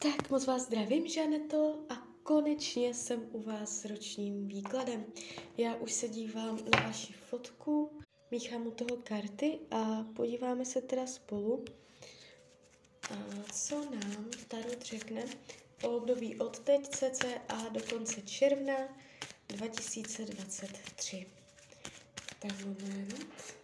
Tak moc vás zdravím, Žaneto, a konečně jsem u vás s ročním výkladem. Já už se dívám na vaši fotku, míchám u toho karty a podíváme se teda spolu, co nám Tarot řekne o období od teď cca do konce června 2023. Tak moment.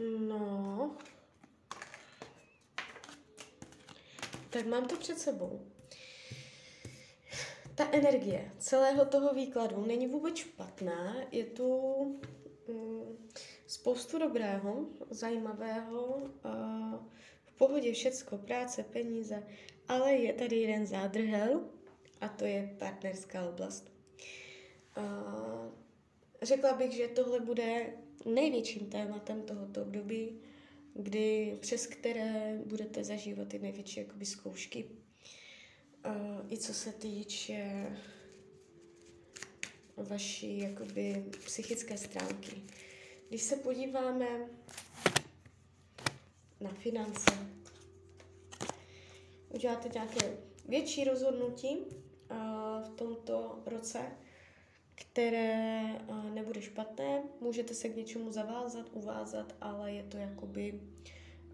No. Tak mám to před sebou. Ta energie celého toho výkladu není vůbec špatná, je tu mm, spoustu dobrého, zajímavého, v pohodě všecko, práce, peníze, ale je tady jeden zádrhel a to je partnerská oblast. Řekla bych, že tohle bude největším tématem tohoto období, kdy, přes které budete zažívat ty největší jakoby, zkoušky. I co se týče vaší jakoby, psychické stránky. Když se podíváme na finance, uděláte nějaké větší rozhodnutí v tomto roce, které uh, nebude špatné. Můžete se k něčemu zavázat, uvázat, ale je to jakoby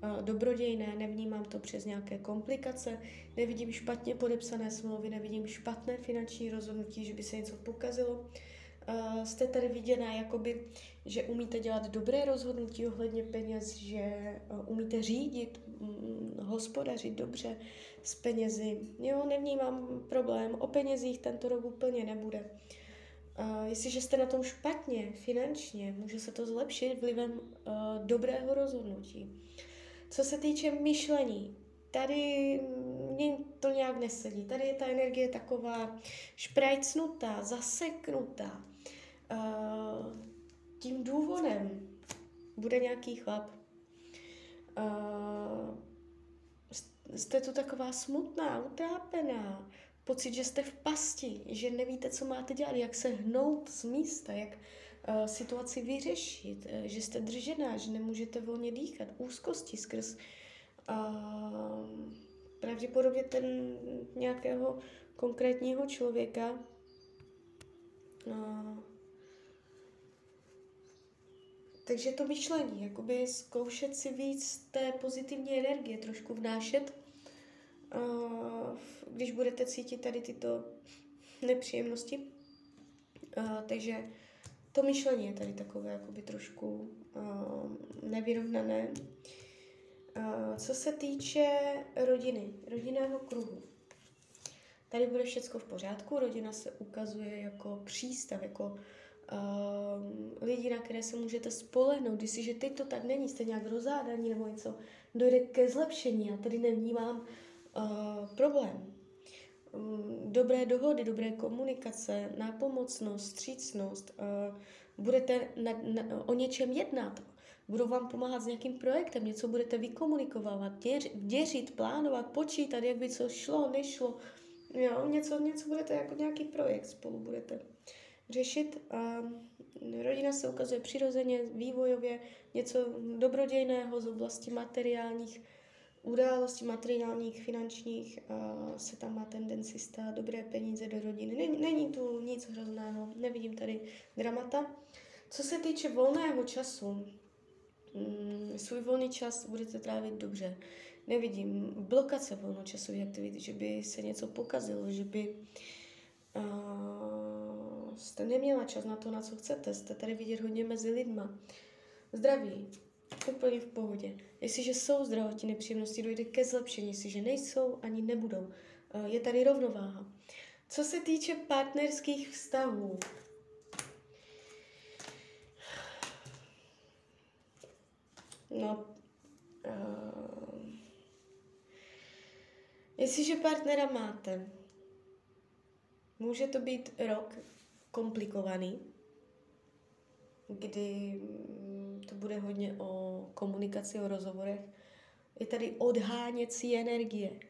uh, dobrodějné, nevnímám to přes nějaké komplikace, nevidím špatně podepsané smlouvy, nevidím špatné finanční rozhodnutí, že by se něco pokazilo. Uh, jste tady viděná, jakoby, že umíte dělat dobré rozhodnutí ohledně peněz, že umíte řídit, um, hospodařit dobře s penězi. Jo, nevnímám problém, o penězích tento rok úplně nebude. Uh, Uh, jestliže jste na tom špatně finančně, může se to zlepšit vlivem uh, dobrého rozhodnutí. Co se týče myšlení, tady mě to nějak nesedí. Tady je ta energie taková šprajcnutá, zaseknutá. Uh, tím důvodem bude nějaký chlap. Uh, jste tu taková smutná, utrápená, pocit, že jste v pasti, že nevíte, co máte dělat, jak se hnout z místa, jak uh, situaci vyřešit, uh, že jste držená, že nemůžete volně dýchat, úzkosti skrz uh, pravděpodobně ten nějakého konkrétního člověka. Uh, takže to myšlení, jakoby zkoušet si víc té pozitivní energie, trošku vnášet když budete cítit tady tyto nepříjemnosti. Takže to myšlení je tady takové jakoby trošku nevyrovnané. Co se týče rodiny, rodinného kruhu, tady bude všechno v pořádku, rodina se ukazuje jako přístav, jako uh, lidi, na které se můžete spolehnout. Když si, že teď to tak není, jste nějak rozádaní nebo něco, dojde ke zlepšení. Já tady nevnímám uh, problém. Um, dobré dohody, dobré komunikace, nápomocnost, střícnost, uh, budete na, na, o něčem jednat, budou vám pomáhat s nějakým projektem, něco budete vykomunikovat, děřit, plánovat, počítat, jak by co šlo, nešlo, jo, něco, něco budete jako nějaký projekt spolu budete řešit. A rodina se ukazuje přirozeně, vývojově, něco dobrodějného z oblasti materiálních události materiálních, finančních se tam má tendenci stát dobré peníze do rodiny. Není, tu nic hrozného, nevidím tady dramata. Co se týče volného času, mm, svůj volný čas budete trávit dobře. Nevidím blokace volnočasové aktivity, že by se něco pokazilo, že by jste neměla čas na to, na co chcete. Jste tady vidět hodně mezi lidma. Zdraví, Úplně v pohodě. Jestliže jsou zdravotní nepříjemnosti, dojde ke zlepšení, jestliže nejsou, ani nebudou. Eh, je tady rovnováha. Co se týče partnerských vztahů, no, uh, jestliže partnera máte, může to být rok komplikovaný, kdy bude hodně o komunikaci, o rozhovorech. Je tady odháněcí energie.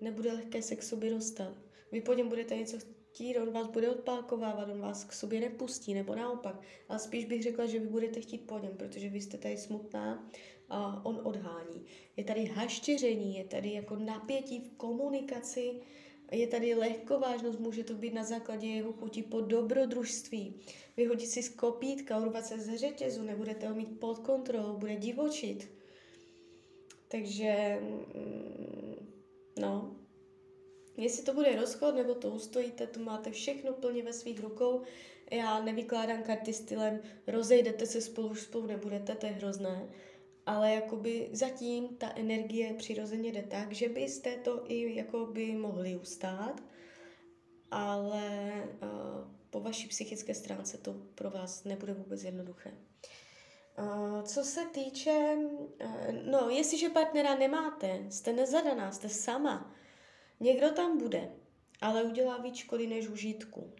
Nebude lehké se k sobě dostat. Vy po něm budete něco chtít, on vás bude odpálkovávat, on vás k sobě nepustí, nebo naopak. Ale spíš bych řekla, že vy budete chtít po něm, protože vy jste tady smutná a on odhání. Je tady haštěření, je tady jako napětí v komunikaci, je tady lehkovážnost, může to být na základě jeho chuti po dobrodružství. Vyhodit si z kopítka, urvat se z řetězu, nebudete ho mít pod kontrolou, bude divočit. Takže, mm, no, jestli to bude rozchod nebo to ustojíte, to máte všechno plně ve svých rukou. Já nevykládám karty stylem rozejdete se spolu, spolu nebudete, to je hrozné ale jakoby zatím ta energie přirozeně jde tak, že byste to i jakoby mohli ustát, ale uh, po vaší psychické stránce to pro vás nebude vůbec jednoduché. Uh, co se týče, uh, no, jestliže partnera nemáte, jste nezadaná, jste sama, někdo tam bude, ale udělá víc škody než užitku.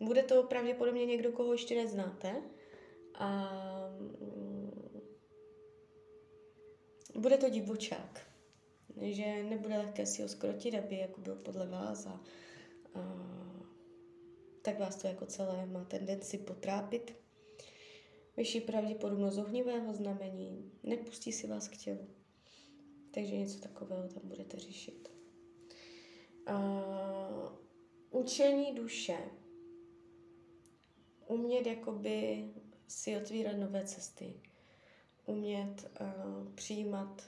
Bude to pravděpodobně někdo, koho ještě neznáte. A bude to divočák, že nebude lehké si ho skrotit, aby jako byl podle vás a, a tak vás to jako celé má tendenci potrápit. Vyšší pravděpodobnost ohnivého znamení, nepustí si vás k tělu. Takže něco takového tam budete řešit. Uh, učení duše. Umět jakoby si otvírat nové cesty umět uh, přijímat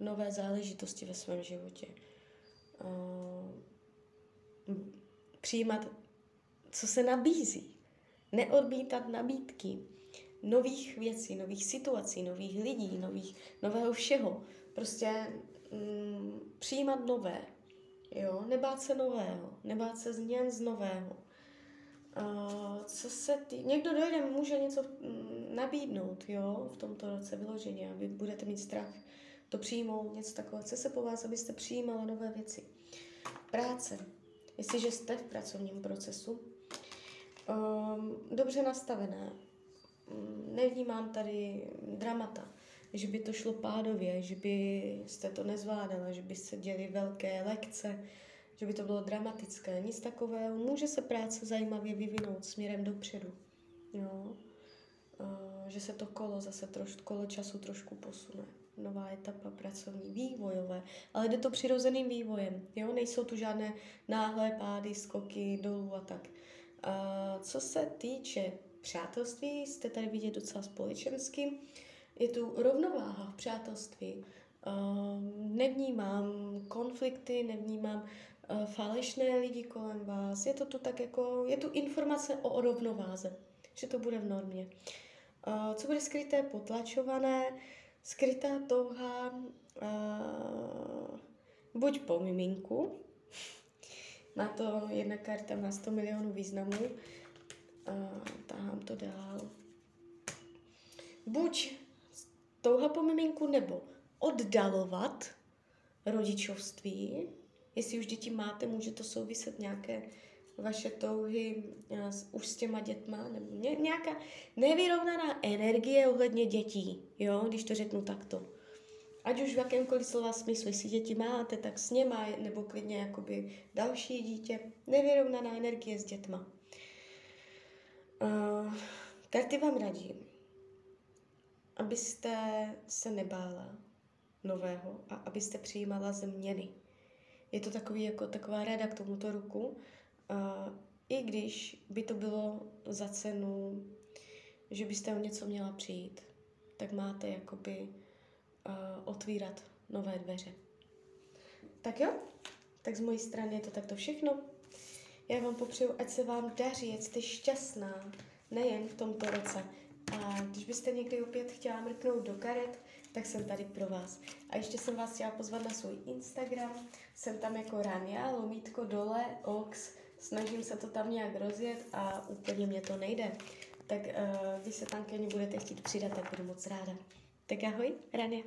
nové záležitosti ve svém životě. Uh, přijímat, co se nabízí. Neodmítat nabídky nových věcí, nových situací, nových lidí, nových, nového všeho. Prostě um, přijímat nové. Jo? Nebát se nového, nebát se změn z nového. Uh, co se tý... Někdo dojde, může něco mm, nabídnout, jo, v tomto roce vyloženě a vy budete mít strach to přijmout, něco takového. Chce se po vás, abyste přijímala nové věci. Práce. Jestliže jste v pracovním procesu, um, dobře nastavené, um, nevnímám tady dramata, že by to šlo pádově, že byste to nezvládala, že by se děly velké lekce, že by to bylo dramatické, nic takového. Může se práce zajímavě vyvinout směrem dopředu. Jo? Uh, že se to kolo zase troš, kolo času trošku posune. Nová etapa pracovní, vývojové, ale jde to přirozeným vývojem. Jo? Nejsou tu žádné náhlé pády, skoky dolů a tak. Uh, co se týče přátelství, jste tady vidět docela společensky. Je tu rovnováha v přátelství. Uh, nevnímám konflikty, nevnímám Eh, falešné lidi kolem vás. Je to tu tak jako, je tu informace o rovnováze, že to bude v normě. Co bude skryté, potlačované, skrytá touha uh, buď po miminku, má to jedna karta, má 100 milionů významů, uh, tahám to dál. Buď touha po miminku, nebo oddalovat rodičovství, Jestli už děti máte, může to souviset nějaké vaše touhy uh, už s těma dětma, nebo ně, nějaká nevyrovnaná energie ohledně dětí, jo, když to řeknu takto. Ať už v jakémkoliv slova smyslu, jestli děti máte, tak s něma, nebo klidně jakoby další dítě, nevyrovnaná energie s dětma. Uh, karty vám radím, abyste se nebála nového a abyste přijímala změny je to takový, jako taková rada k tomuto ruku. I když by to bylo za cenu, že byste o něco měla přijít, tak máte jakoby uh, otvírat nové dveře. Tak jo, tak z mojí strany je to takto všechno. Já vám popřeju, ať se vám daří, ať jste šťastná, nejen v tomto roce. A když byste někdy opět chtěla mrknout do karet, tak jsem tady pro vás. A ještě jsem vás chtěla pozvat na svůj Instagram, jsem tam jako Rania, lomítko dole, ox, snažím se to tam nějak rozjet a úplně mě to nejde. Tak uh, když se tam ke mně budete chtít přidat, tak budu moc ráda. Tak ahoj, Rania.